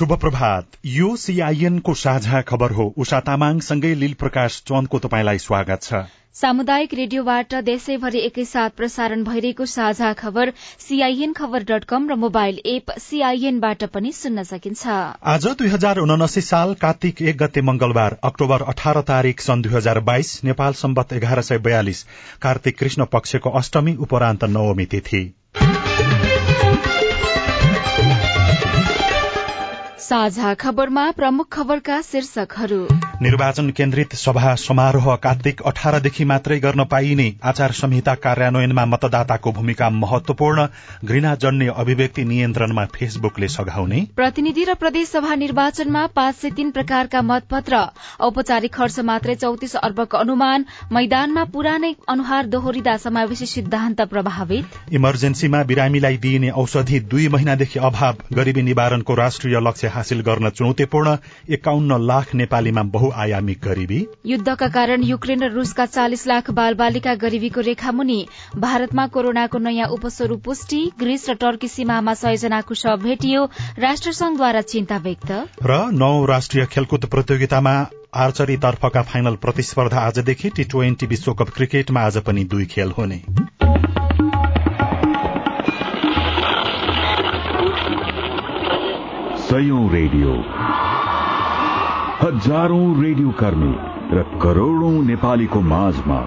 शुभ प्रभात यो सीआईएनको साझा खबर हो। उषा तामाङसँगै लील प्रकाश चन्दको तपाईँलाई स्वागत छ। सामुदायिक रेडियोबाट देशैभरि एकैसाथ प्रसारण भइरहेको साझा खबर सीआईएन खबर डट कम र मोबाइल एप सीआईएनबाट पनि सुन्न सकिन्छ। आज दुई हजार उनासी साल कार्तिक एक गते मंगलबार अक्टोबर अठार तारीक सन् दुई हजार बाइस नेपाल सम्बत एघार सय बयालिस। कार्तिक कृष्ण पक्षको अष्टमी उपरान्त नवमी तिथि। साझा खबरमा प्रमुख खबरका शीर्षकहरू। निर्वाचन केन्द्रित सभा समारोह कार्तिक अठारदेखि मात्रै गर्न पाइने आचार संहिता कार्यान्वयनमा मतदाताको भूमिका महत्वपूर्ण घृणा जन्य अभिव्यक्ति नियन्त्रणमा फेसबुकले सघाउने। प्रतिनिधि र प्रदेशसभा निर्वाचनमा पाँच सय तीन प्रकारका मतपत्र। औपचारिक खर्च मात्रै चौतिस अर्बको अनुमान। मैदानमा पुरानै अनुहार दोहोरिँदा समावेशी सिद्धान्त प्रभावित। इमर्जेन्सीमा बिरामीलाई दिइने औषधि दुई महिनादेखि अभाव। गरिबी निवारणको राष्ट्रिय लक्ष्य हासिल गर्न चुनौतीपूर्ण एकाउन्न लाख नेपालीमा बहु बहुआयामिक गरिबी। युद्धका कारण युक्रेन र रूसका चालिस लाख बाल बालिका गरिबीको रेखामुनि भारतमा कोरोनाको नयाँ उपस्वरूप पुष्टि ग्रीस र टर्की सीमामा सयजनाको शव भेटियो राष्ट्रसंघद्वारा चिन्ता व्यक्त। र नौ राष्ट्रिय खेलकुद प्रतियोगितामा आर्चरी तर्फका फाइनल प्रतिस्पर्धा आजदेखि टी ट्वेन्टी विश्वकप क्रिकेटमा आज पनि दुई खेल हुने। रेडियो। हजारौं रेडियो कर्मी र करोड़ौं नेपालीको माझमा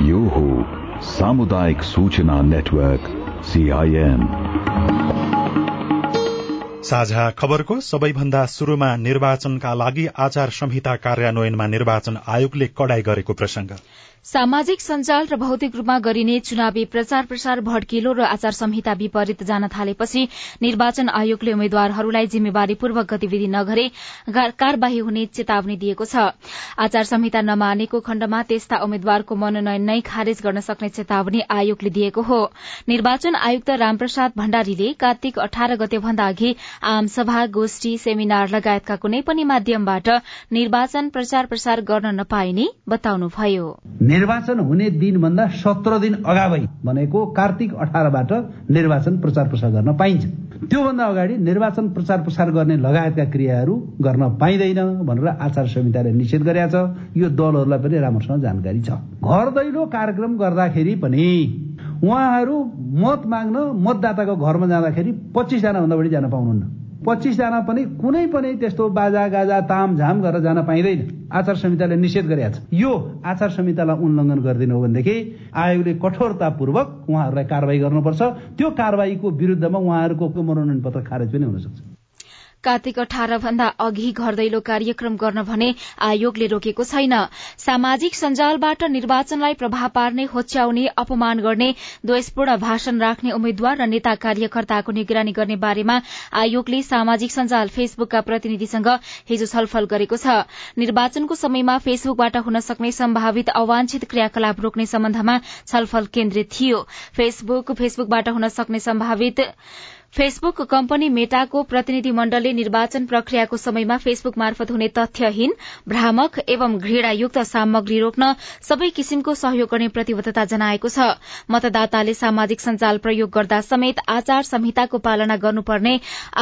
यो हो सामुदायिक सूचना नेटवर्क सीआईएन साझा खबरको सबैभन्दा शुरूमा निर्वाचनका लागि आचार संहिता कार्यान्वयनमा निर्वाचन आयोगले कडाई गरेको प्रसंग सामाजिक सञ्जाल र भौतिक रूपमा गरिने चुनावी प्रचार प्रसार भड्किलो र आचार संहिता विपरीत जान थालेपछि निर्वाचन आयोगले उम्मेद्वारहरूलाई जिम्मेवारीपूर्वक गतिविधि नगरे कार्यवाही हुने चेतावनी दिएको छ। आचार संहिता नमानेको खण्डमा त्यस्ता उम्मेद्वारको मनोनयन नै खारेज गर्न सक्ने चेतावनी आयोगले दिएको हो। निर्वाचन आयुक्त रामप्रसाद भण्डारीले कार्तिक अठार गते भन्दा अघि आमसभा गोष्ठी सेमिनार लगायतका कुनै पनि माध्यमबाट निर्वाचन प्रचार प्रसार गर्न नपाइने बताउनुभयो। निर्वाचन हुने दिनभन्दा सत्र दिन अगावै भनेको कार्तिक अठारबाट निर्वाचन प्रचार प्रसार गर्न पाइन्छ। त्योभन्दा अगाडि निर्वाचन प्रचार प्रसार गर्ने लगायतका क्रियाहरू गर्न पाइँदैन भनेर आचार संहिताले निषेध गरेका छ। यो दलहरूलाई पनि राम्रोसँग जानकारी छ। घर दैलो कार्यक्रम गर्दाखेरि पनि उहाँहरू मत माग्न मतदाताको घरमा जाँदाखेरि पच्चिसजना भन्दा बढी जान पाउनुहुन्न। पच्चिसजना पनि कुनै पनि त्यस्तो बाजा गाजा तामझाम गरेर जान पाइँदैन। आचार संहिताले निषेध गरेका छ यो आचार संहितालाई उल्लङ्घन गरिदिनु हो भनेदेखि आयोगले कठोरतापूर्वक उहाँहरूलाई कारवाही गर्नुपर्छ। त्यो कारवाहीको विरुद्धमा उहाँहरूको मनोनयन पत्र खारेज पनि हुन सक्छ कार्तिक अठार भन्दा अघि घर दैलो कार्यक्रम गर्न भने आयोगले रोकेको छैन। सामाजिक सञ्जालबाट निर्वाचनलाई प्रभाव पार्ने होच्याउने अपमान गर्ने द्वेषपूर्ण भाषण राख्ने उम्मेद्वार र नेता कार्यकर्ताको निगरानी गर्ने बारेमा आयोगले सामाजिक सञ्जाल फेसबुकका प्रतिनिधिसँग हिजो छलफल गरेको छ। निर्वाचनको समयमा फेसबुकबाट हुन सक्ने सम्भावित अवांछित क्रियाकलाप रोक्ने सम्बन्धमा छलफल केन्द्रित थियो। फेसबुक फेसबुकबाट हुन सक्ने सम्भावित फेसबुक कम्पनी मेटाको प्रतिनिधि मण्डलले निर्वाचन प्रक्रियाको समयमा फेसबुक मार्फत हुने तथ्यहीन भ्रामक एवं घृणायुक्त सामग्री रोक्न सबै किसिमको सहयोग गर्ने प्रतिबद्धता जनाएको छ। मतदाताले सामाजिक सञ्जाल प्रयोग गर्दा समेत आचार संहिताको पालना गर्नुपर्ने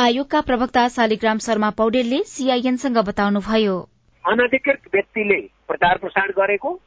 आयोगका प्रवक्ता शालिग्राम शर्मा पौडेलले सीआईएनसँग बताउनुभयो। अनधिकृत व्यक्तिले प्रचार प्रसार गरेको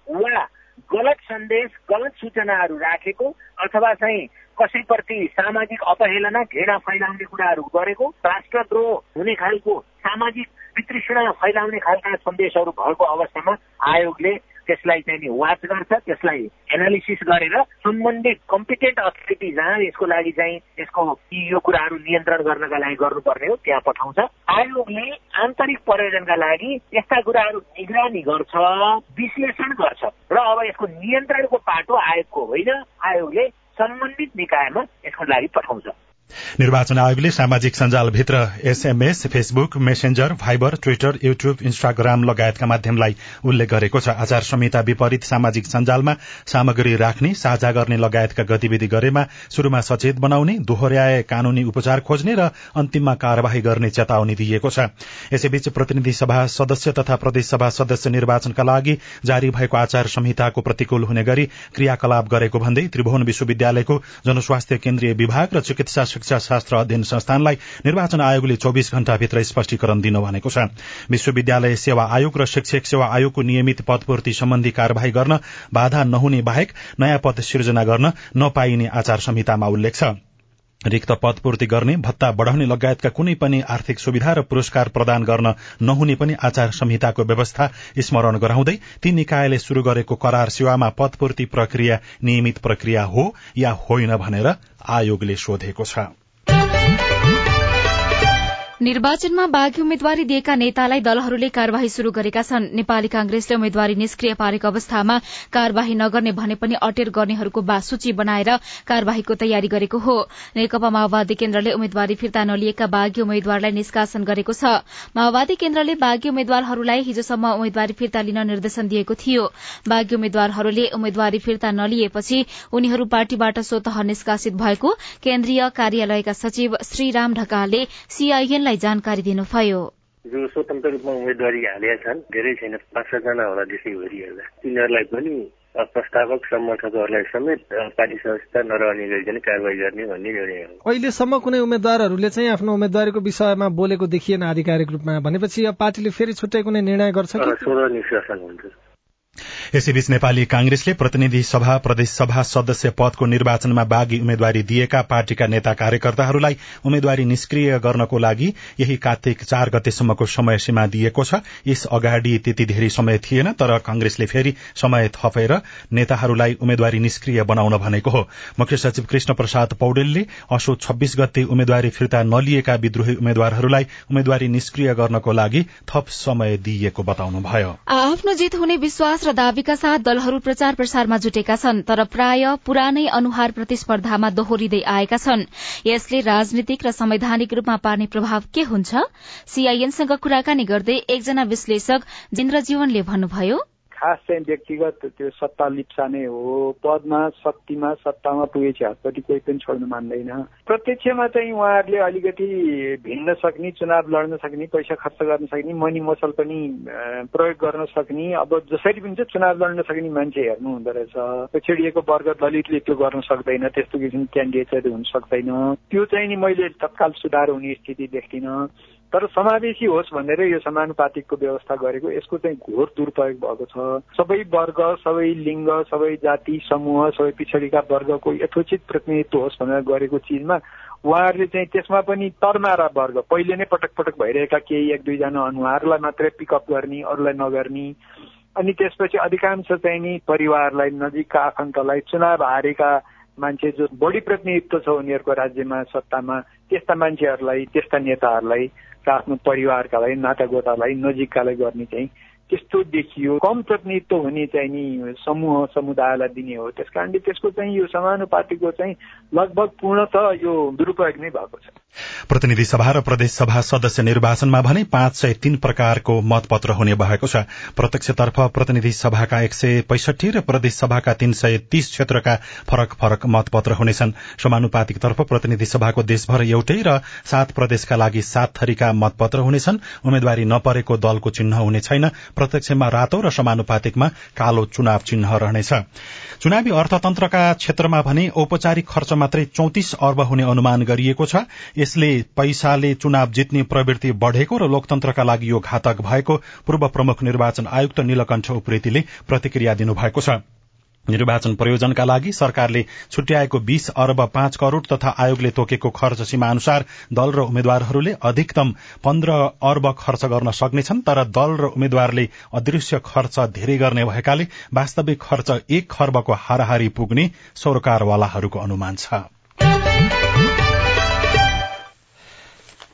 गलत सन्देश गलत सूचनाहरू राखेको अथवा चाहिँ कसैप्रति सामाजिक अपहेलना घृणा फैलाउने कुराहरू गरेको राष्ट्रद्रोह हुने खालको सामाजिक वितृष्णा फैलाउने खालका सन्देशहरू भएको अवस्थामा आयोगले त्यसलाई चाहिँ वाच गर्छ त्यसलाई एनालिसिस गरेर सम्बन्धित कम्पिटेन्ट अथोरिटी जहाँ यसको लागि चाहिँ यसको यो कुराहरू नियन्त्रण गर्नका लागि गर्नुपर्ने हो त्यहाँ पठाउँछ। आयोगले आन्तरिक प्रयोजनका लागि यस्ता कुराहरू निगरानी गर्छ विश्लेषण गर्छ र अब यसको नियन्त्रणको पाटो आयोगको होइन। आयोगले सम्बन्धित निकायमा यसको लागि पठाउँछ। निर्वाचन आयोगले सामाजिक सञ्जालभित्र S M S Facebook messenger Viber Twitter YouTube Instagram लगायतका माध्यमलाई उल्लेख गरेको छ। आचार संहिता विपरीत सामाजिक सञ्जालमा सामग्री राख्ने साझा गर्ने लगायतका गतिविधि गरेमा शुरूमा सचेत बनाउने दोहोर्याए कानूनी उपचार खोज्ने र अन्तिममा कार्यवाही गर्ने चेतावनी दिइएको छ। यसैबीच प्रतिनिधि सभा सदस्य तथा प्रदेश सभा सदस्य निर्वाचनका लागि जारी भएको आचार संहिताको प्रतिकूल हुने गरी क्रियाकलाप गरेको भन्दै त्रिभुवन विश्वविद्यालयको जनस्वास्थ्य केन्द्रीय विभाग र चिकित्सा शिक्षा शास्त्र अध्ययन संस्थानलाई निर्वाचन आयोगले चौविस घण्टाभित्र स्पष्टीकरण दिन भनेको छ। विश्वविद्यालय सेवा आयोग र शिक्षक सेवा आयोगको नियमित पदपूर्ति सम्बन्धी कार्यवाही गर्न बाधा नहुने बाहेक नयाँ पद सिर्जना गर्न नपाइने आचार संहितामा उल्लेख छ। रिक्त पदपूर्ति गर्ने भत्ता बढ़ाउने लगायतका कुनै पनि आर्थिक सुविधा र पुरस्कार प्रदान गर्न नहुने पनि आचार संहिताको व्यवस्था स्मरण गराउँदै ती निकायले शुरू गरेको करार सेवामा पदपूर्ति प्रक्रिया नियमित प्रक्रिया हो या होइन भनेर आयोगले सोधेको छ। निर्वाचनमा बाघी उम्मेद्वारी दिएका नेतालाई दलहरूले कार्यवाही शुरू गरेका छन्। नेपाली कांग्रेसले उम्मेद्वारी निष्क्रिय पारेको अवस्थामा कार्यवाही नगर्ने भने पनि अटेर गर्नेहरूको सूची बनाएर कार्यवाहीको तयारी गरेको हो। नेकपा माओवादी केन्द्रले उम्मेद्वारी फिर्ता नलिएका बाघी उम्मेद्वारलाई निष्कासन गरेको छ। माओवादी केन्द्रले बाघी उम्मेद्वारहरूलाई हिजोसम्म उम्मेद्वारी फिर्ता लिन निर्देशन दिएको थियो। बाघी उम्मेद्वारहरूले उम्मेद्वारी फिर्ता नलिएपछि उनीहरू पार्टीबाट स्वत निष्कासित भएको केन्द्रीय कार्यालयका सचिव श्रीराम ढकालले सीआईएन लाई जानकारी दिनुभयो। जो स्वतन्त्र रूपमा उम्मेदवारी हालेका छन् धेरै छैन। पाँच छजना होला देशैभरि हेर्दा तिनीहरूलाई पनि प्रस्तावक समर्थकहरूलाई समेत पार्टी सदस्यता नरहने गरिकन कारवाही गर्ने भन्ने निर्णय हो। अहिलेसम्म कुनै उम्मेद्वारहरूले चाहिँ आफ्नो उम्मेद्वारीको विषयमा बोलेको देखिएन आधिकारिक रूपमा भनेपछि अब पार्टीले फेरि छुट्टै कुनै निर्णय गर्छ सोह्र निष्कासन हुन्छ। यसैबीच नेपाली कांग्रेसले प्रतिनिधि सभा प्रदेश सभा सदस्य पदको निर्वाचनमा बाघी उम्मेद्वारी दिएका पार्टीका नेता कार्यकर्ताहरूलाई उम्मेद्वारी निष्क्रिय गर्नको लागि यही कार्तिक चार गतेसम्मको समय सीमा दिएको छ। यस अगाडि त्यति धेरै समय थिएन तर कांग्रेसले फेरि समय थपेर नेताहरूलाई उम्मेद्वारी निष्क्रिय बनाउन भनेको हो। मुख्य सचिव कृष्ण प्रसाद पौडेलले असो छब्बीस गते उम्मेद्वारी फिर्ता नलिएका विद्रोही उम्मेद्वारहरूलाई उम्मेद्वारी निष्क्रिय गर्नको लागि थप समय दिइएको बताउनुभयो। आफ्नो जित हुने विश्वास र दावीका साथ दलहरू प्रचार प्रसारमा जुटेका छन् तर प्राय पुरानै अनुहार प्रतिस्पर्धामा दोहोरिँदै आएका छन्। यसले राजनीतिक र संवैधानिक रूपमा पार्ने प्रभाव के हुन्छ? सीआईएनसँग कुराकानी गर्दै एकजना विश्लेषक जिन्द्रजीवनले भन्नुभयो खास चाहिँ व्यक्तिगत त्यो सत्ता लिप्सा नै हो। पदमा शक्तिमा सत्तामा पुगेपछि हातपट्टि कोही पनि छोड्नु मान्दैन। प्रत्यक्षमा चाहिँ उहाँहरूले अलिकति भिन्न सक्ने चुनाव लड्न सक्ने पैसा खर्च गर्न सक्ने मनी मसल पनि प्रयोग गर्न सक्ने अब जसरी पनि चाहिँ चुनाव लड्न सक्ने मान्छे हेर्नु हुँदो रहेछ। पिछडिएको वर्ग दलितले त्यो गर्न सक्दैन त्यस्तो किसिमको क्यान्डिडेटहरू हुन सक्दैन। त्यो चाहिँ नि मैले तत्काल सुधार हुने स्थिति देख्दिनँ। तर समावेशी होस् भनेर यो समानुपातिकको व्यवस्था गरेको यसको चाहिँ घोर दुरुपयोग भएको छ। सबै वर्ग सबै लिङ्ग सबै जाति समूह सबै पिछडिका वर्गको यथोचित प्रतिनिधित्व होस् भनेर गरेको चिजमा उहाँहरूले चाहिँ त्यसमा पनि तरमारा वर्ग पहिले नै पटक पटक भइरहेका केही एक दुईजना अनुहारलाई मात्रै पिकअप गर्ने अरूलाई नगर्ने अनि त्यसपछि अधिकांश चाहिँ नि परिवारलाई नजिकका आफन्तलाई चुनाव हारेका मान्छे जो बढी प्रतिनिधित्व छ उनीहरूको राज्यमा सत्तामा त्यस्ता मान्छेहरूलाई त्यस्ता नेताहरूलाई आफ्नो परिवारकालाई नातागोतालाई नजिककालाई गर्ने चाहिँ त्यस्तो देखियो। कम प्रतिनिधित्व हुने चाहिँ नि समूह समुदायलाई दिने हो। त्यस कारणले त्यसको चाहिँ यो समानुपातिको चाहिँ लगभग पूर्णत यो दुरूपयोग नै भएको छ। प्रतिनिधि सभा र प्रदेश सभा सदस्य निर्वाचनमा भने पाँच सय तीन प्रकारको मतपत्र हुने भएको छ। प्रत्यक्षतर्फ प्रतिनिधि सभाका एक सय पैसठी र प्रदेश सभाका तीन सय तीस क्षेत्रका फरक फरक मतपत्र हुनेछन्। समानुपातिक तर्फ प्रतिनिधि सभाको देशभर एउटै र सात प्रदेशका लागि सात थरीका मतपत्र हुनेछन्। उम्मेद्वारी नपरेको दलको चिन्ह हुने छैन। प्रत्यक्षमा रातो र समानुपातिकमा कालो चुनाव चिन्ह रहनेछ। चुनावी अर्थतन्त्रका क्षेत्रमा भने औपचारिक खर्च मात्रै चौतिस अर्ब हुने अनुमान गरिएको छ। यसले पैसाले चुनाव जित्ने प्रवृत्ति बढ़ेको र लोकतन्त्रका लागि यो घातक भएको पूर्व प्रमुख निर्वाचन आयुक्त नीलकण्ठ उप्रेतीले प्रतिक्रिया दिनुभएको छ। निर्वाचन प्रयोजनका लागि सरकारले छुट्याएको बीस अर्ब पाँच करोड़ तथा आयोगले तोकेको खर्च सीमा अनुसार दल र उम्मेद्वारहरूले अधिकतम पन्ध्र अर्ब खर्च गर्न सक्नेछन् तर दल र उम्मेद्वारले अदृश्य खर्च धेरै गर्ने भएकाले वास्तविक खर्च एक खर्बको हाराहारी पुग्ने सरोकारवालाहरूको अनुमान छ।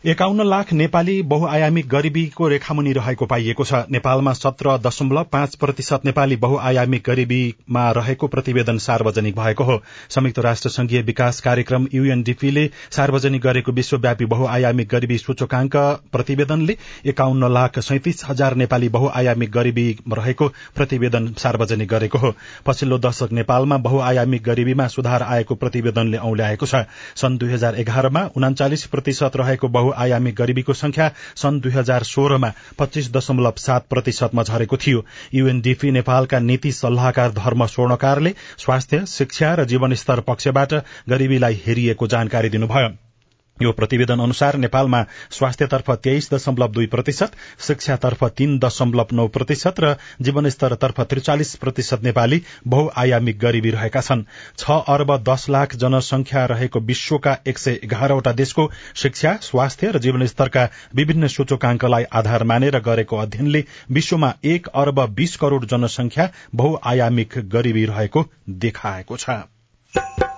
एकाउन्न लाख नेपाली बहुआयामी गरीबीको रेखामुनि रहेको पाइएको छ। नेपालमा सत्र दशमलव पाँच प्रतिशत नेपाली बहुआयामी गरीबीमा रहेको प्रतिवेदन सार्वजनिक भएको हो। संयुक्त राष्ट्र संघीय विकास कार्यक्रम यूएनडीपीले सार्वजनिक गरेको विश्वव्यापी बहुआयामी गरीबी सूचकांक प्रतिवेदनले एकाउन्न लाख सैतिस हजार नेपाली बहुआयामी गरीबी रहेको प्रतिवेदन सार्वजनिक गरेको हो। पछिल्लो दशक नेपालमा बहुआयामी गरीबीमा सुधार आएको प्रतिवेदनले औल्याएको छ। सन् दुई हजार एघारमा उनाचालिस प्रतिशत रहेको बहु आयामी गरीबीको संख्या सन् दुई हजार सोह्रमा पच्चीस दशमलव सात प्रतिशतमा झरेको थियो। यूएनडीपी नेपालका नीति सल्लाहकार धर्म स्वर्णकारले स्वास्थ्य शिक्षा र जीवनस्तर पक्षबाट गरीबीलाई हेरिएको जानकारी दिनुभयो। यो प्रतिवेदन अनुसार नेपालमा स्वास्थ्यतर्फ तेइस दशमलव दुई प्रतिशत शिक्षातर्फ तीन दशमलव नौ प्रतिशत र जीवनस्तरतर्फ त्रिचालिस प्रतिशत नेपाली बहुआयामिक गरीबी रहेका छन्। छ अर्ब दश लाख जनसंख्या रहेको विश्वका एक सय एघारवटा देशको शिक्षा स्वास्थ्य र जीवनस्तरका विभिन्न सूचकांकलाई आधार मानेर गरेको अध्ययनले विश्वमा एक अर्ब बीस करोड़ जनसंख्या बहुआयामिक गरीबी रहेको देखाएको छ।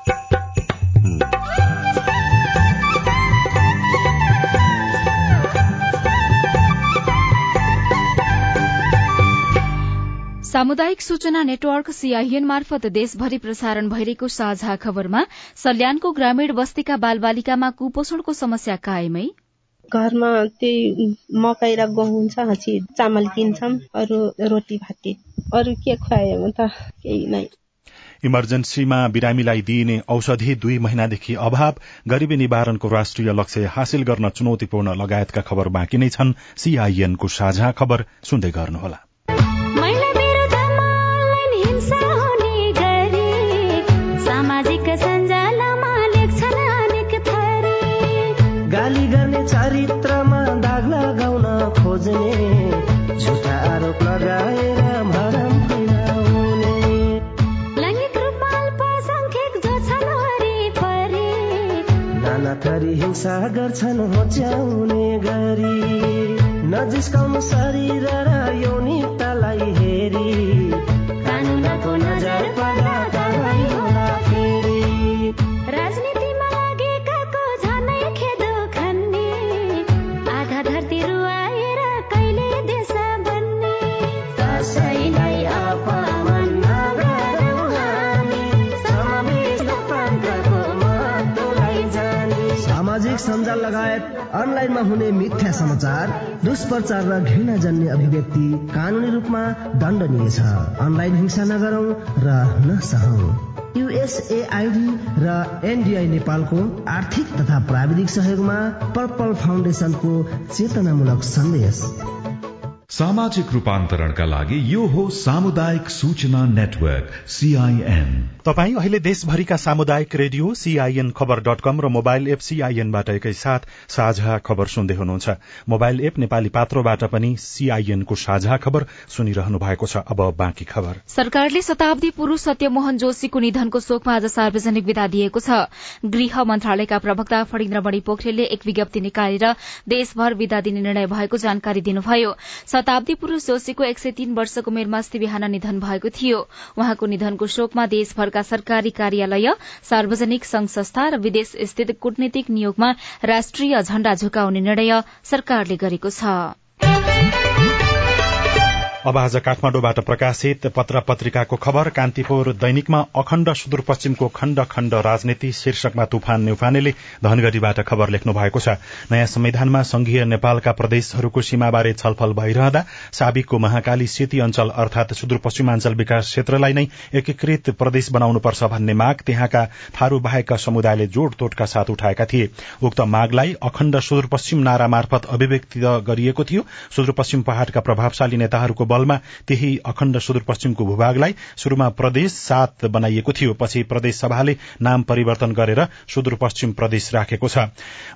सामुदायिक सूचना नेटवर्क सीआईएन मार्फत देशभरि प्रसारण भइरहेको साझा खबरमा सल्यानको ग्रामीण बस्तीका बालबालिकामा कुपोषणको समस्या कायमै। घरमा त्यही मकै र गहुँ हुन्छ हँसी चामल किन्छौँ अरू रोटी भाती अरू के खुवायो त केही नै। इमर्जेन्सीमा बिरामीलाई दिइने औषधि दुई महिनादेखि अभाव गरिबी निवारणको राष्ट्रिय लक्ष्य हासिल गर्न चुनौतीपूर्ण लगायतका खबर बाँकी नै छन्। सीआईएनको साझा खबर सुन्दै गर्नुहोला। गाली गर्ने चरित्रमा दाग लगाउन खोज्ने झुटा आरोप लगाएर भरम फैलाउने लैङ्गिक रूपमा अल्पसङ्ख्यक जो छन् वरिपरि नाना थरी हिंसा गर्छन् होच्याउने गरी। नजिस्काउनु शरीर र यौनिकतालाई सामाजिक सञ्जाल लगायत अनलाइनमा हुने मिथ्या समाचार दुष्प्रचार र घृणा जन्य अभिव्यक्ति कानूनी रूपमा दण्डनीय छ। अनलाइन हिंसा नगरौं र नसहौं। युएसएआईडी र एनडीआई नेपालको आर्थिक तथा प्राविधिक सहयोगमा पर्पल फाउन्डेसनको चेतनामूलक सन्देश। सामाजिक रूपान्तरणका लागि यो हो सामुदायिक सूचना नेटवर्क सीआईएन तपाई अहिले देशभरिका सामुदायिक radio C I N Khabar dot com र मोबाइल एप सीआईएनबाट एकैसाथ साझा खबर सुन्दै हुनुहुन्छ। मोबाइल एप नेपाली पात्रोबाट पनि सीआईएनको साझा खबर सुनिरहनु भएको छ। अब बाँकी खबर। सरकारले शताब्दी पुरूष सत्यमोहन जोशीको निधनको शोकमा आज सार्वजनिक विदा दिएको छ। गृह मन्त्रालयका प्रवक्ता फणिन्द्रमणि पोखरेलले एक विज्ञप्ति निकालेर देशभर विदा दिने निर्णय भएको जानकारी दिनुभयो। शताब्दी पुरूष जोशीको एक सय तीन वर्षको उमेरमा अस्ति बिहान निधन भएको थियो। उहाँको निधनको शोकमा देशभरका सरकारी कार्यालय सार्वजनिक संघ संस्था र विदेश स्थित कूटनीतिक नियोगमा राष्ट्रिय झण्डा झुकाउने निर्णय सरकारले गरेको छ। अब आज काठमाडौँबाट प्रकाशित पत्र पत्रिकाको खबर कान्तिपुर दैनिकमा अखण्ड सुदूरपश्चिमको खण्ड खण्ड राजनीति शीर्षकमा तुफान न्यौफानेले धनगढ़ीबाट खबर लेख्नु भएको छ। नयाँ संविधानमा संघीय नेपालका प्रदेशहरूको सीमाबारे छलफल भइरहँदा साबिकको महाकाली सेती अञ्चल अर्थात सुदूरपश्चिमाञ्चल विकास क्षेत्रलाई नै एकीकृत प्रदेश बनाउनुपर्छ भन्ने माग त्यहाँका थारू बाहेकका समुदायले जोड़तोड़का साथ उठाएका थिए। उक्त मागलाई अखण्ड सुदूरपश्चिम नारा मार्फत अभिव्यक्त गरिएको थियो। सुदूरपश्चिम पहाड़का प्रभावशाली नेताहरूको बलमा त्यही अखण्ड सुदूरपश्चिमको भूभागलाई शुरूमा प्रदेश सात बनाइएको थियो। पछि प्रदेश सभाले नाम परिवर्तन गरेर सुदूरपश्चिम प्रदेश राखेको छ।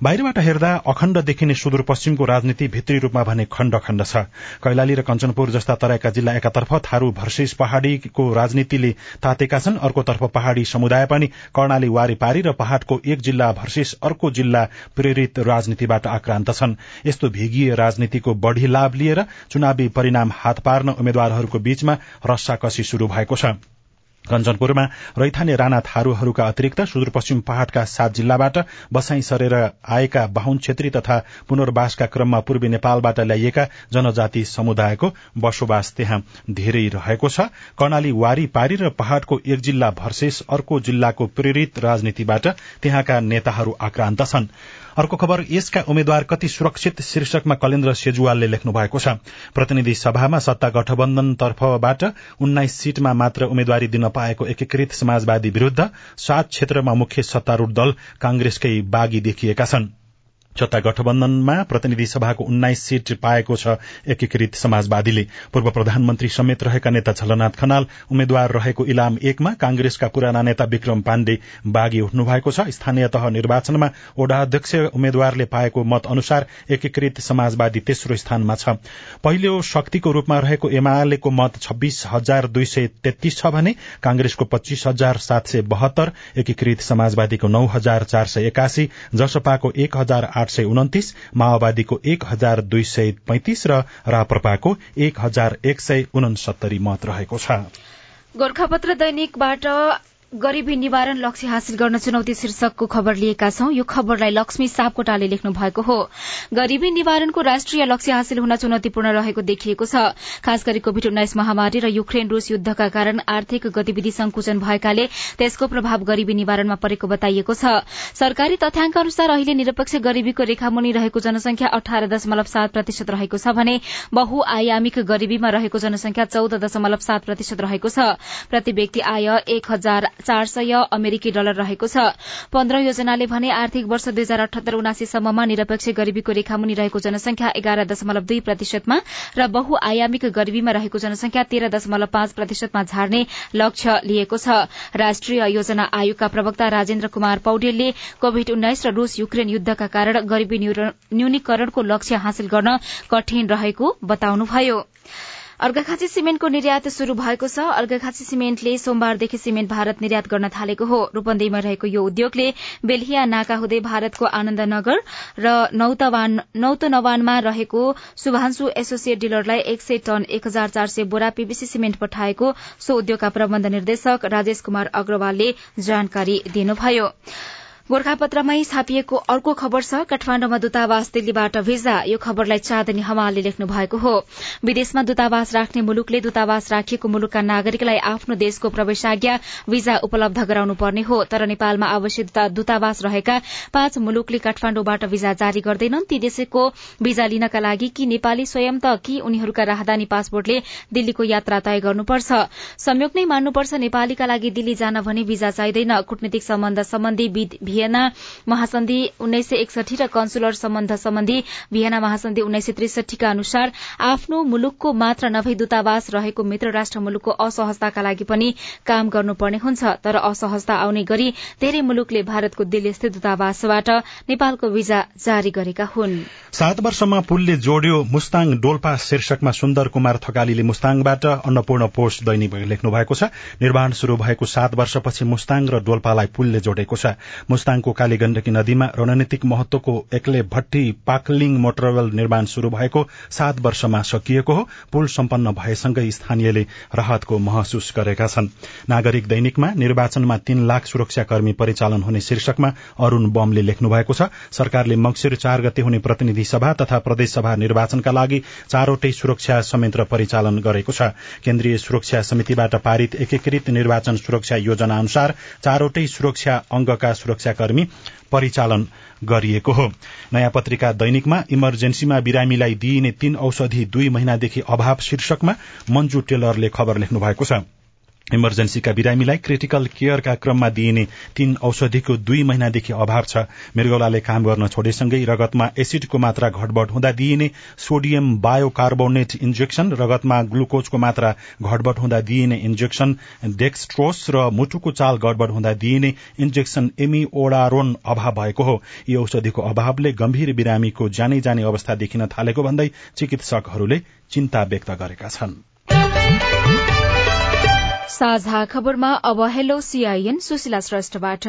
बाहिरबाट हेर्दा अखण्ड देखिने सुदूरपश्चिमको राजनीति भित्री रूपमा भने खण्ड खण्ड छ। कैलाली र कञ्चनपुर जस्ता तराईका जिल्ला एकातर्फ थारू भर्सेस पहाड़ीको राजनीतिले तातेका छन्। अर्कोतर्फ पहाड़ी समुदाय पनि कर्णाली वारीपारी र पहाड़को एक जिल्ला भर्सेस अर्को जिल्ला प्रेरित राजनीतिबाट आक्रान्त छन्। यस्तो भेगिए राजनीतिको बढ़ी लाभ लिएर चुनावी परिणाम हात पार्न उम्मेद्वारहरूको बीचमा रस्साकसी शुरू भएको छ। कञ्चनपुरमा रैथाने राणा थारूहरूका अतिरिक्त सुदूरपश्चिम पहाड़का सात जिल्लाबाट बसाई सरेर आएका बाहुन छेत्री तथा पुनर्वासका क्रममा पूर्वी नेपालबाट ल्याइएका जनजाति समुदायको बसोबास त्यहाँ धेरै रहेको छ। कर्णाली वारी पारी र पहाड़को एक जिल्ला भर्सेस अर्को जिल्लाको प्रेरित राजनीतिबाट त्यहाँका नेताहरू आक्रान्त छन्। अर्को खबर यसका उम्मेद्वार कति सुरक्षित शीर्षकमा कलेन्द्र सेजुवालले लेख्नु भएको छ। प्रतिनिधि सभामा सत्ता गठबन्धन तर्फबाट उन्नाइस सीटमा मात्र उम्मेद्वारी दिन पाएको एकीकृत समाजवादी विरूद्ध सात क्षेत्रमा मुख्य सत्तारूढ़ दल कांग्रेसकै बागी देखिएका छन्। सत्ता गठबन्धनमा प्रतिनिधि सभाको उन्नाइस सीट पाएको छ एकीकृत समाजवादीले। पूर्व प्रधानमन्त्री समेत रहेका नेता झलनाथ खनाल उम्मेद्वार रहेको इलाम एकमा कांग्रेसका पुराना नेता विक्रम पाण्डे बागी उठ्नु भएको छ। स्थानीय तह निर्वाचनमा ओडा अध्यक्ष उम्मेद्वारले पाएको मत अनुसार एकीकृत समाजवादी तेस्रो स्थानमा छ। पहिलो शक्तिको रूपमा रहेको एमालेको मत छब्बीस हजार दुई सय तेत्तीस छ भने कांग्रेसको पच्चीस हजार सात सय बहत्तर एकीकृत समाजवादीको नौ हजार चार सय एकासी जसपाको एक हजार आठ सय उन्तिस माओवादीको एक हजार दुई सय पैंतिस र राप्रपाको एक हजार एक सय उनसत्तरी मत रहेको छ। गोर्खापत्र दैनिकबाट गरीबी निवारण लक्ष्य हासिल गर्न चुनौती शीर्षकको खबर लिएका छौं। यो खबरलाई लक्ष्मी सापकोटाले लेख्नु भएको हो। गरीबी निवारणको राष्ट्रिय लक्ष्य हासिल हुन चुनौतीपूर्ण रहेको देखिएको छ। खास गरी कोविड उन्नाइस महामारी र युक्रेन रूस युद्धका कारण आर्थिक गतिविधि संकुचन भएकाले त्यसको प्रभाव गरीबी निवारणमा परेको बताइएको छ। सरकारी तथ्याङ्क अनुसार अहिले निरपेक्ष गरीबीको रेखामुनि रहेको जनसंख्या अठार दशमलव सात प्रतिशत रहेको छ भने बहुआयामिक गरीबीमा रहेको जनसंख्या चौध दशमलव सात प्रतिशत रहेको छ। प्रति व्यक्ति आय एक हजार चार सय अमेरिकी डलर रहेको छ। पन्ध्र योजनाले भने आर्थिक वर्ष दुई हजार अठहत्तर उनासीसम्ममा निरपेक्ष गरीबीको रेखामुनि रहेको जनसंख्या एघार दशमलव दुई प्रतिशतमा र बहुआयामिक गरीबीमा रहेको जनसंख्या तेह्र दशमलव पाँच प्रतिशतमा झार्ने लक्ष्य लिएको छ। राष्ट्रिय योजना आयोगका प्रवक्ता राजेन्द्र कुमार पौडेलले कोविड उन्नाइस र रूस युक्रेन युद्धका कारण गरीबी न्यूनीकरणको लक्ष्य हासिल गर्न कठिन रहेको बताउनुभयो। अर्घाखाँची सिमेन्टको निर्यात शुरू भएको छ। अर्घाखाँची सिमेन्टले सोमबारदेखि सिमेन्ट भारत निर्यात गर्न थालेको हो। रूपन्देहीमा रहेको यो उद्योगले बेल्हिया नाका हुँदै भारतको आनन्दनगर र नौतनवानमा रहेको शुभांशु एसोसिएट डिलरलाई एक सय टन एक हजार चार सय बोरा पीबीसी सिमेन्ट पठाएको सो उद्योगका प्रबन्ध निर्देशक राजेश कुमार अग्रवालले जानकारी दिनुभयो। गोर्खापत्रमै छापिएको अर्को खबर छ काठमाण्डुमा दूतावास दिल्लीबाट भिजा। यो खबरलाई चाँदनी हमालले लेख्नु भएको हो। विदेशमा दूतावास राख्ने मुलुकले दूतावास राखिएको मुलुकका नागरिकलाई आफ्नो देशको प्रवेशाज्ञा भिजा उपलब्ध गराउनु पर्ने हो। तर नेपालमा आवश्यक दूतावास रहेका पाँच मुलुकले काठमाण्डुबाट भिजा जारी गर्दैनन्। ती देशको भिजा लिनका लागि कि नेपाली स्वयं त कि उनीहरूका राहदानी पासपोर्टले दिल्लीको यात्रा तय गर्नुपर्छ। संयोग नै मान्नुपर्छ नेपालीका लागि दिल्ली जान भने भिजा चाहिँदैन। कूटनीतिक सम्बन्ध सम्बन्धी भियना महासन्धि उन्नाइस र कन्सुलर सम्बन्ध सम्बन्धी भियना महासन्धि उन्नाइस सय त्रिसठीका अनुसार आफ्नो मुलुकको मात्र नभई दूतावास रहेको मित्र राष्ट्र मुलुकको असहजताका लागि पनि काम गर्नुपर्ने हुन्छ। तर असहजता आउने गरी धेरै मुलुकले भारतको दिल्ली स्थित दूतावासबाट नेपालको भिजा जारी गरेका हुन्। सात वर्षमा पुलले जोड्यो मुस्ताङ डोल्पा शीर्षकमा सुन्दर कुमार थकालीले मुस्ताङबाट अन्नपूर्ण पोस्ट दैनिक लेख्नु भएको छ। निर्माण शुरू भएको सात वर्षपछि मुस्ताङ र डोल्पालाई पुलले जोडेको छ। मुस्ताङको कालीगण्डकी नदीमा रणनीतिक महत्वको एक्ले भट्टी पाकलिङ मोटरवेल निर्माण शुरू भएको सात वर्षमा सकिएको हो। पुल सम्पन्न भएसँगै स्थानीयले राहतको महसुस गरेका छन्। नागरिक दैनिकमा निर्वाचनमा तीन लाख सुरक्षाकर्मी परिचालन हुने शीर्षकमा अरूण बमले लेख्नु भएको छ सरकारले मंगिर चार गते हुने प्रतिनिधि सभा तथा प्रदेशसभा निर्वाचनका लागि चारवटै सुरक्षा संयन्त्र परिचालन गरेको छ। केन्द्रीय सुरक्षा समितिबाट पारित एकीकृत निर्वाचन सुरक्षा योजना अनुसार चारवटै सुरक्षा अंगका सुरक्षाकर्मी परिचालन गरिएको हो। नयाँ पत्रिका दैनिकमा इमर्जेन्सीमा बिरामीलाई दिइने तीन औषधि दुई महिनादेखि अभाव शीर्षकमा मञ्जु टेलरले खबर लेख्नु भएको छ। इमर्जेन्सीका बिरामीलाई क्रिटिकल केयरका क्रममा दिइने तीन औषधिको दुई महिनादेखि अभाव छ। मृगौलाले काम गर्न छोडेसँगै रगतमा एसिडको मात्रा घटबढ़ हुँदा दिइने सोडियम बायोकार्बोनेट इन्जेक्शन रगतमा ग्लुकोजको मात्रा घटबढ़ हुँदा दिइने इन्जेक्शन डेक्सट्रोस र मुटुको चाल गडबड़ हुँदा दिइने इन्जेक्शन एमी ओडारोन अभाव भएको हो। यी औषधिको अभावले गम्भीर बिरामीको जानै जाने अवस्था देखिन थालेको भन्दै चिकित्सकहरूले चिन्ता व्यक्त गरेका छन्। साझा खबरमा अब हेलो सीआईएन सुशीला श्रेष्ठबाट।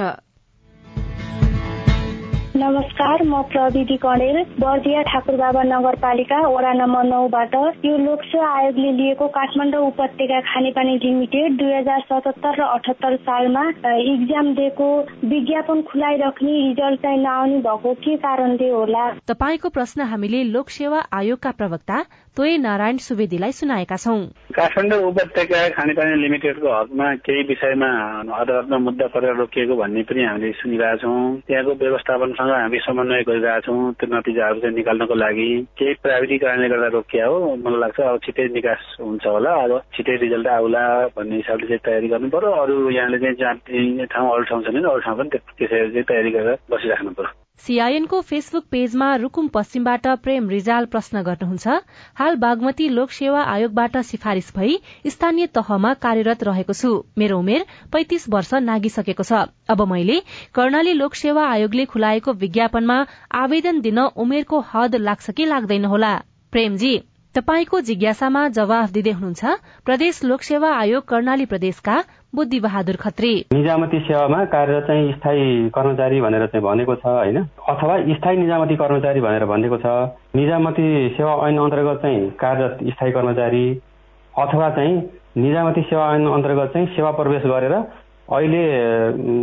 नमस्कार म प्रविधि कणेल बर्दिया ठाकुरबाबा नगरपालिका वडा नम्बर नौबाट यो लोकसेवा आयोगले लिएको काठमाडौँ उपत्यका खानेपानी लिमिटेड दुई हजार सतहत्तर र अठहत्तर सालमा इक्जाम दिएको विज्ञापन खुलाइराख्ने रिजल्ट चाहिँ नआउने भएको के कारणले होला? तपाईँको प्रश्न हामीले लोकसेवा आयोगका प्रवक्ता तोय नारायण सुवेदीलाई सुनाएका छौं। काठमाडौँ उपत्यका खानेपानी लिमिटेडको हकमा केही विषयमा अदालतमा मुद्दा परेर रोकिएको भन्ने पनि हामीले सुनिरहेछौँ। त्यहाँको व्यवस्थापनसँग हामी समन्वय गरिरहेछौँ त्यो नतिजाहरू चाहिँ निकाल्नको लागि। केही प्राविधिक कारणले गर्दा रोकिया हो मलाई लाग्छ अब छिटै निकास हुन्छ होला। अब छिटै रिजल्ट आउला भन्ने हिसाबले चाहिँ तयारी गर्नु पर्यो। अरू यहाँले चाहिँ जहाँ ठाउँ अरू ठाउँ छ भने अरू ठाउँ पनि त्यसरी चाहिँ तयारी गरेर बसिराख्नु पर्यो। सीआईएनको फेसबुक पेजमा रुकुम पश्चिमबाट प्रेम रिजाल प्रश्न गर्नुहुन्छ। हाल बागमती लोक सेवा आयोगबाट सिफारिश भई स्थानीय तहमा कार्यरत रहेको छु। मेरो उमेर पैंतिस वर्ष नागिसकेको छ। अब मैले कर्णाली लोक सेवा आयोगले खुलाएको विज्ञापनमा आवेदन दिन उमेरको हद लाग्छ कि लाग्दैन होला। प्रेमजी तपाईँको जिज्ञासामा जवाफ दिँदै हुनुहुन्छ प्रदेश लोकसेवा आयोग कर्णाली प्रदेशका बुद्धि बहादुर खत्री। निजामती सेवामा कार्यरत चाहिँ स्थायी कर्मचारी भनेर चाहिँ भनेको छ होइन? अथवा स्थायी निजामती कर्मचारी भनेर भनेको छ। निजामती सेवा ऐन अन्तर्गत चाहिँ कार्यरत स्थायी कर्मचारी अथवा चाहिँ निजामती सेवा ऐन अन्तर्गत चाहिँ सेवा प्रवेश गरेर अहिले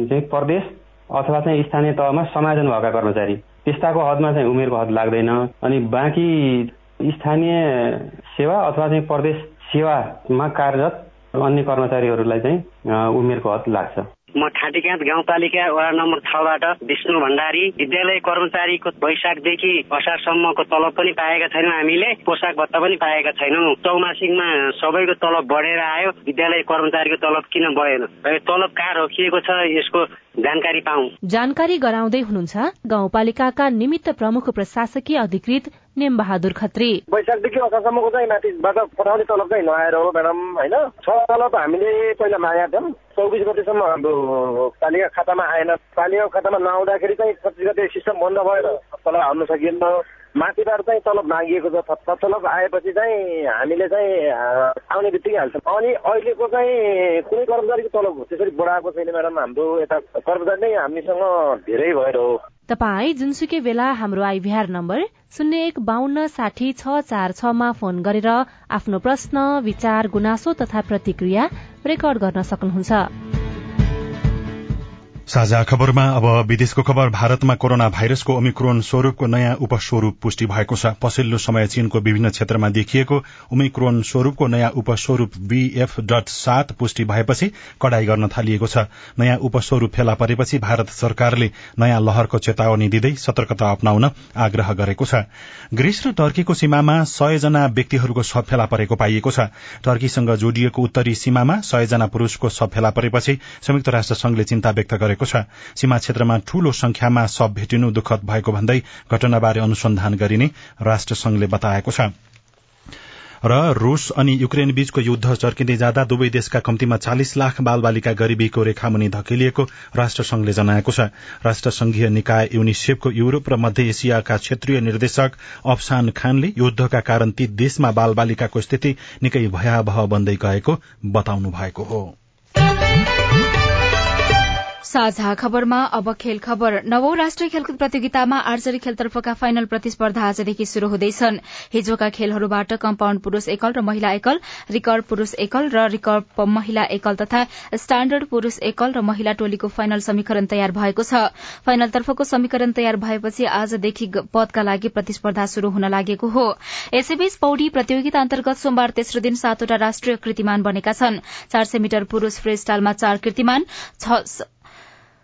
चाहिँ प्रदेश अथवा चाहिँ स्थानीय तहमा समायोजन भएका कर्मचारी। त्यस्ताको हदमा चाहिँ उमेरको हद लाग्दैन। अनि बाँकी स्थानीय सेवा अथवा चाहिँ प्रदेश सेवामा कार्यरत अन्य कर्मचारीहरूलाई चाहिँ उमेरको हद लाग्छ। म ठाटीकाँत गाउँपालिका वडा नम्बर छबाट विष्णु भण्डारी विद्यालय कर्मचारीको वैशाखदेखि असारसम्मको तलब पनि पाएका छैनौँ हामीले पोसाक भत्ता पनि पाएका छैनौँ। चौमासिकमा सबैको तलब बढेर आयो विद्यालय कर्मचारीको तलब किन बढेन? तलब कहाँ रोकिएको छ यसको जानकारी पाऊ। जानकारी गराउँदै हुनुहुन्छ गाउँपालिकाका निमित्त प्रमुख प्रशासकीय अधिकृत नेम बहादुर खत्री वैशाखदेखि असारसम्मको चाहिँ माथिबाट पठाउने तलब चाहिँ नआएर हो म्याडम होइन? छ तलब हामीले पहिला मागेका थियौँ। चौबिस गतेसम्म हाम्रो पालिका खातामा आएन। पालिका खातामा नआउँदाखेरि चाहिँ पच्चिस गते सिस्टम बन्द भएर तलब हाल्न सकिएन। माथिबाट चाहिँ तलब मागिएको छ। तलब आएपछि चाहिँ हामीले चाहिँ आउने बित्तिकै हाल्छौँ। अनि अहिलेको चाहिँ कुनै कर्मचारीको तलब त्यसरी बढाएको छैन म्याडम। हाम्रो यता कर्मचारी नै हामीसँग धेरै भएर हो। तपाई जुनसुकै बेला हाम्रो आइभीआर नम्बर शून्य एक बान्न साठी छ चार छमा फोन गरेर आफ्नो प्रश्न विचार गुनासो तथा प्रतिक्रिया रेकर्ड गर्न सक्नुहुन्छ। साझा खबरमा अब विदेशको खबर भारतमा कोरोना भाइरसको ओमिक्रोन स्वरूपको नयाँ उपस्वरूप पुष्टि भएको छ। पछिल्लो समय चीनको विभिन्न क्षेत्रमा देखिएको ओमिक्रोन स्वरूपको नयाँ उपस्वरूप बीएफ डट सात पुष्टि भएपछि कडाई गर्न थालिएको छ। नयाँ उपस्वरूप फेला परेपछि भारत सरकारले नयाँ लहरको चेतावनी दिँदै सतर्कता अप्नाउन आग्रह गरेको छ। ग्रीस र टर्कीको सीमामा सयजना व्यक्तिहरूको शव फेला परेको पाइएको छ। टर्कीसँग जोडिएको उत्तरी सीमामा सयजना पुरूषको शव फेला परेपछि संयुक्त राष्ट्र संघले चिन्ता व्यक्त गरेको गरेको छ। सीमा क्षेत्रमा ठूलो संख्यामा शव भेटिनु दुखद भएको भन्दै घटनाबारे अनुसन्धान गरिने राष्ट्र संघले बताएको छ। र रूस अनि युक्रेन बीचको युद्ध चर्किँदै जाँदा दुवै देशका कम्तीमा चालिस लाख बालबालिका गरीबीको रेखामुनि धकेलिएको राष्ट्रसंघले जनाएको छ। राष्ट्रसंघीय निकाय युनिसेफको युरोप र मध्य एसियाका क्षेत्रीय निर्देशक अफसान खानले युद्धका कारण ती देशमा बालबालिकाको स्थिति निकै भयावह बन्दै गएको बताउनु भएको हो। साझा खबरमा अब खेल खबर। नवौं राष्ट्रिय खेलकुद प्रतियोगितामा आर्चरी खेलतर्फका फाइनल प्रतिस्पर्धा आजदेखि शुरू हुँदैछन्। हिजोका खेलहरूबाट कम्पाउण्ड पुरूष एकल र महिला एकल रिकर्भ पुरूष एकल र रिकर्भ महिला एकल तथा स्ट्याण्डर्ड पुरूष एकल र महिला टोलीको फाइनल समीकरण तयार भएको छ। फाइनलतर्फको समीकरण तयार भएपछि आजदेखि पदका लागि प्रतिस्पर्धा शुरू हुन लागेको हो। यसैबीच पौडी प्रतियोगिता अन्तर्गत सोमबार तेस्रो दिन सातवटा राष्ट्रिय कृतिमान बनेका छन्। चार सय मिटर पुरूष फ्री स्टाइलमा चार कृतिमान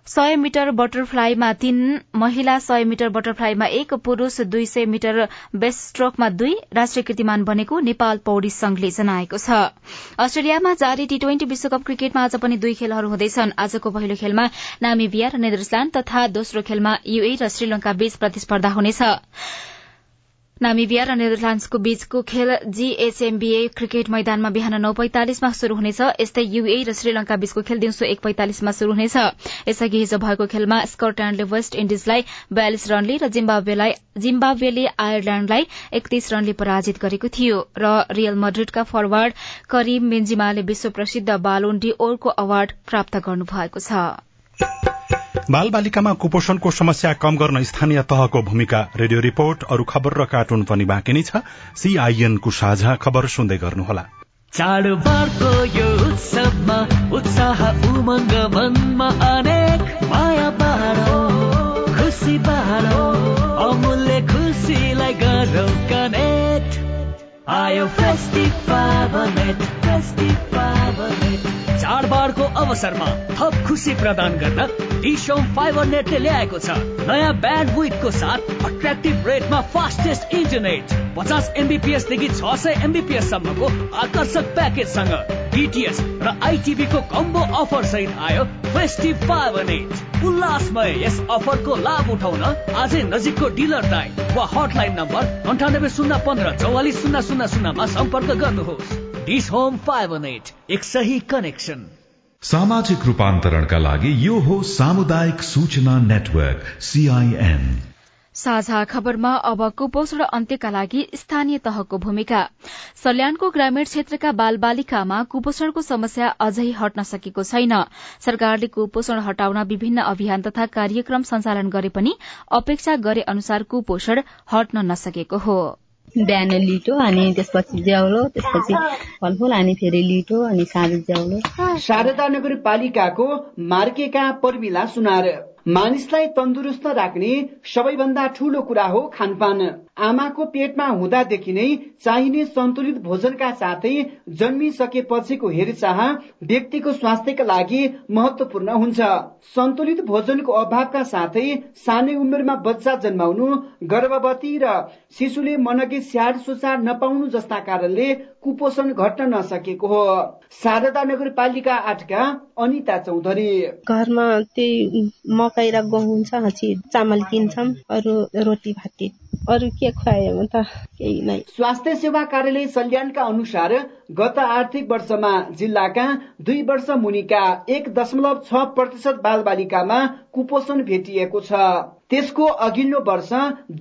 सय मिटर बटरफ्लाईमा तीन महिला सय मिटर बटरफ्लाईमा एक पुरूष दुई सय मिटर बेस्ट स्ट्रोकमा दुई राष्ट्रिय कीर्तिमान बनेको नेपाल पौडी संघले जनाएको छ। अस्ट्रेलियामा जारी टी ट्वेन्टी विश्वकप क्रिकेटमा आज पनि दुई खेलहरू हुँदैछन्। आजको पहिलो खेलमा नामिबिया र नेदरल्याण्ड तथा दोस्रो खेलमा युए र श्रीलंका बीच प्रतिस्पर्धा हुनेछ। नामिबिया र नेदरल्याण्डसको बीचको खेल जीएचएमबीए क्रिकेट मैदानमा बिहान नौ पैंतालिसमा शुरू हुनेछ। यस्तै युए र श्रीलंका बीचको खेल दिउँसो एक पैंतालिसमा शुरू हुनेछ। यसअघि हिजो भएको खेलमा स्कटल्याण्डले वेस्ट इण्डिजलाई बयालिस रनले र जिम्बाब्वेले आयरल्याण्डलाई एकतीस रनले पराजित गरेको थियो र रियल मड्रिडका फरवार्ड करिम बेन्जिमाले विश्व प्रसिद्ध बालोन डी ओरको अवार्ड प्राप्त गर्नुभएको छ। बाल बालिकामा कुपोषणको समस्या कम गर्न स्थानीय तहको भूमिका। रेडियो रिपोर्ट अरू खबर र कार्टुन पनि बाँकी नै छ। सीआईएनको साझा खबर सुन्दै गर्नुहोला। चाडबाडको यो उत्सवमा उत्साह उमङ्ग मनमा अनेक माया बाँडो खुसी बाँडो अमूल्य खुसीलाई गरौँ कनेक्ट आयो फेस्टिभल फेस्टिभल चाडबाडको अवसरमा थप खुसी प्रदान गर्न डिसोम फाइबर नेटले ल्याएको छ। नयाँ ब्यान्ड विथको साथ अट्र्याक्टिभ रेटमा फास्टेस्ट इन्टरनेट पचास एमबिपिएस देखि छ सय एमबिपिएस सम्मको आकर्षक प्याकेजसँग डिटिएस र आइटिभी को कम्बो अफर सहित आयो फेस्टिभ फाइबर नेट उल्लासमय यस अफरको लाभ उठाउन आजै नजिकको डिलर दाई वा हटलाइन नम्बर अन्ठानब्बे शून्य पन्ध्र चौवालिस शून्य शून्य शून्यमा सम्पर्क गर्नुहोस्। डिस होम फाइबर नेट एक सही कनेक्सन सामाजिक रूपान्तरणका लागि यो हो सामुदायिक सूचना नेटवर्क सीआईएन साझा खबरमा अब कुपोषण अन्त्यका लागि स्थानीय तहको भूमिका। सल्यानको ग्रामीण क्षेत्रका बाल बालिकामा कुपोषणको समस्या अझै हट्न सकेको छैन। सरकारले कुपोषण हटाउन विभिन्न अभियान तथा कार्यक्रम सञ्चालन गरे पनि अपेक्षा गरे अनुसार कुपोषण हट्न नसकेको हो। बिहान लिटो अनि त्यसपछि ज्याउलो त्यसपछि फलफुल अनि फेरि लिटो अनि साँझ ज्याउलो। शारदा नगरपालिकाको मार्केका पर्मिला सुनार। मानिसलाई तन्दुरुस्त राख्ने सबैभन्दा ठूलो कुरा हो खानपान। आमाको पेटमा हुँदादेखि नै चाहिने सन्तुलित भोजनका साथै जन्मिसकेपछिको हेरचाह व्यक्तिको स्वास्थ्यका लागि महत्वपूर्ण हुन्छ। सन्तुलित भोजनको अभावका साथै सानै उमेरमा बच्चा जन्माउनु गर्भवती र शिशुले मनगे स्याहार सुसार नपाउनु जस्ता कारणले कुपोषण घट्न नसकेको हो। शारदा नगरपालिका आठका अनिता चौधरी। घरमा त्यही मकै र गहुँ हुन्छ चामल किन्छौँ अरू रोटी भाती अरू के खुवायो त केही नै। स्वास्थ्य सेवा कार्यालय सल्यानका अनुसार गत आर्थिक वर्षमा जिल्लाका दुई वर्ष मुनिका एक दशमलव छ प्रतिशत बाल बालिकामा कुपोषण भेटिएको छ। त्यसको अघिल्लो वर्ष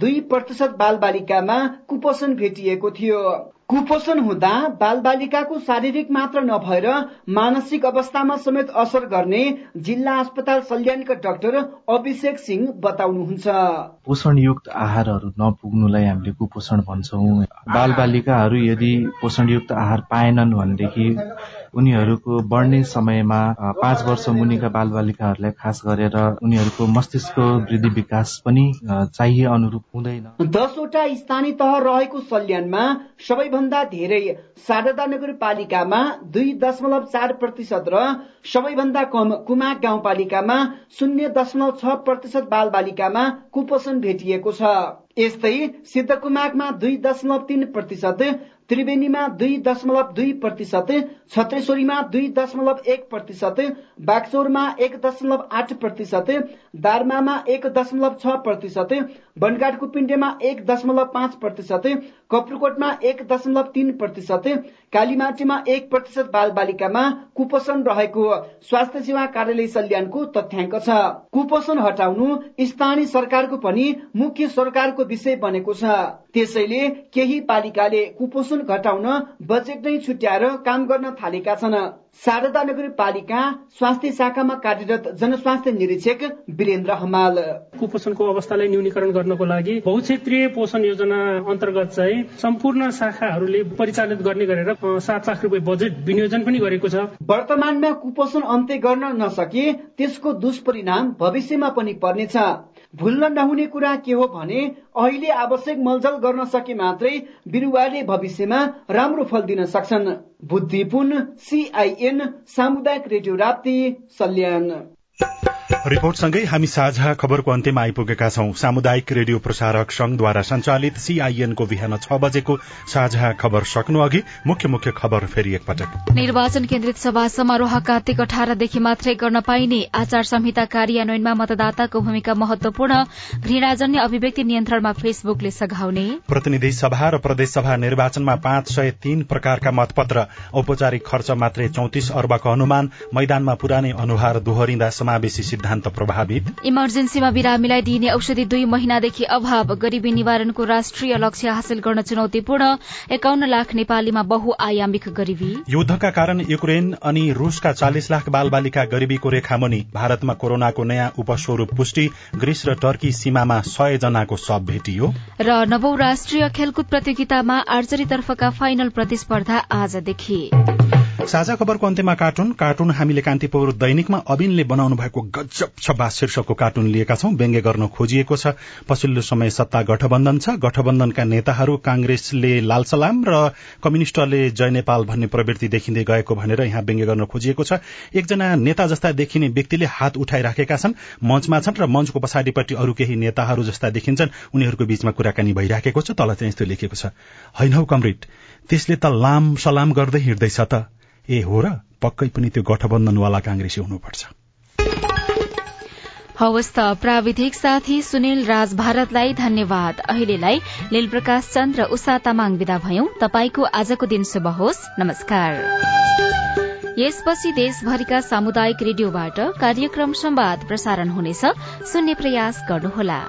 दुई प्रतिशत बाल बालिकामा कुपोषण भेटिएको थियो। कुपोषण हुँदा बाल बालिकाको शारीरिक मात्र नभएर मानसिक अवस्थामा समेत असर गर्ने जिल्ला अस्पताल सल्यानका डाक्टर अभिषेक सिंह बताउनुहुन्छ। पोषणयुक्त आहारहरू नपुग्नुलाई हामीले कुपोषण भन्छौँ। बाल बालिकाहरू यदि पोषणयुक्त आहार पाएनन् भनेदेखि उनीहरूको बढ्ने समयमा पाँच वर्ष मुनिका बाल बालिकाहरूलाई खास गरेर उनीहरूको मस्तिष्कको वृद्धि विकास पनि चाहिए अनुरूप हुँदैन। दसवटा स्थानीय तह रहेको सल्यानमा सबैभन्दा धेरै शारदा नगरपालिकामा दुई दशमलव चार प्रतिशत र सबैभन्दा कम कुमाक गाउँपालिकामा शून्य दशमलव छ प्रतिशत बाल बालिकामा कुपोषण भेटिएको छ। यस्तै सिद्धकुमाकमा दुई दशमलव तीन प्रतिशत त्रिवेणीमा दुई दशमलव दुई प्रतिशत छत्रेश्वरीमा दुई दशमलव एक प्रतिशत बागचौरमा एक दशमलव आठ प्रतिशत दार्मामा एक दशमलव छ प्रतिशत बनघाटको पिण्डेमा एक दशमलव पाँच प्रतिशत कप्रुकोटमा एक दशमलव तीन प्रतिशत कालीमाटीमा एक प्रतिशत बाल बालिकामा कुपोषण रहेको स्वास्थ्य सेवा कार्यालय सल्यानको तथ्याङ्क छ। कुपोषण हटाउनु स्थानीय सरकारको पनि मुख्य सरकारको विषय बनेको छ। त्यसैले केही पालिकाले कुपोषण घटाउन बजेट नै छुट्याएर काम गर्न थालेका छन्। शारदा नगरपालिका स्वास्थ्य शाखामा कार्यरत जनस्वास्थ्य निरीक्षक वीरेन्द्र हमाल। कुपोषणको अवस्थालाई न्यूनीकरण गर्नको लागि बहुक्षेत्रीय पोषण योजना अन्तर्गत चाहिँ सम्पूर्ण शाखाहरूले परिचालित गर्ने गरेर सात लाख रुपियाँ बजेट विनियोजन पनि गरेको छ। वर्तमानमा कुपोषण अन्त्य गर्न नसके त्यसको दुष्परिणाम भविष्यमा पनि पर्नेछ। भुल्न नहुने कुरा के हो भने अहिले आवश्यक मलजल गर्न सके मात्रै बिरुवाले भविष्यमा राम्रो फल दिन सक्छन्। बुद्धिपुन सिआइएन सामुदायिक रेडियो राप्ती सल्यान। रिपोर्टसँगै हामी साझा खबरको अन्त्यमा आइपुगेका छौं। सामुदायिक रेडियो प्रसारक संघद्वारा संचालित सीआईएनको बिहान छ बजेको साझा खबर सक्नु अघि मुख्य मुख्य खबर फेरि एकपटक। निर्वाचन केन्द्रित सभा समारोह कार्तिक अठारदेखि मात्रै गर्न पाइने आचार संहिता कार्यान्वयनमा मतदाताको भूमिका महत्वपूर्ण घृणाजन्य अभिव्यक्ति नियन्त्रणमा फेसबुकले सघाउने। प्रतिनिधि सभा र प्रदेशसभा निर्वाचनमा पाँच सय तीन प्रकारका मतपत्र। औपचारिक खर्च मात्रै चौतिस अर्बको अनुमान। मैदानमा पुरानै अनुहार दोहोरिँदा समावेशी सिद्धान्त प्रभावित। इमर्जेन्सीमा बिरामीलाई दिइने औषधि दुई महिनादेखि अभाव। गरिबी निवारणको राष्ट्रिय लक्ष्य हासिल गर्न चुनौतीपूर्ण। एकाउन्न लाख नेपालीमा बहुआयामिक गरिबी। युद्धका कारण युक्रेन अनि रूसका चालिस लाख बालबालिका गरिबीको रेखामुनि भारतमा कोरोनाको नयाँ उपस्वरूप पुष्टि। ग्रीस र टर्की सीमामा सय जनाको शव भेटियो। र नवौं राष्ट्रिय खेलकुद प्रतियोगितामा आर्चरीतर्फका फाइनल प्रतिस्पर्धा आजदेखि। साझा खबरको अन्त्यमा कार्टुन। कार्टुन हामीले कान्तिपुर दैनिकमा अबिनले बनाउनु भएको गजब छब्बा शीर्षकको कार्टुन लिएका छौं। व्यङ्ग्य गर्न खोजिएको छ। पछिल्लो समय सत्ता गठबन्धन छ। गठबन्धनका नेताहरू कांग्रेसले लाल सलाम र कम्युनिष्टले जय नेपाल भन्ने प्रवृत्ति देखिँदै गएको भनेर यहाँ व्यङ्ग्य गर्न खोजिएको छ। एकजना नेता जस्ता देखिने व्यक्तिले हात उठाइराखेका छन्। मञ्चमा छन् र मञ्चको पछाडिपट्टि अरू केही नेताहरू जस्ता देखिन्छन्। उनीहरूको बीचमा कुराकानी भइराखेको छ। तल चाहिँ यस्तो लेखेको छ। होइन हौ त्यसले त लाम सलाम गर्दै हिँड्दैछ त। ए हो र पक्कै पनि त्यो गठबन्धनवाला कांग्रेसी हुनुपर्छ। हवस् त प्राविधिक साथी सुनिल राज भारतलाई धन्यवाद। अहिलेलाई लील प्रकाश चन्द र उषा तामाङ विदा भयौं। तपाईँको आजको दिन शुभ होस्। नमस्कार। यसपछि देशभरिका सामुदायिक रेडियोबाट कार्यक्रम संवाद प्रसारण हुनेछ। सुन्ने प्रयास गर्नुहोला।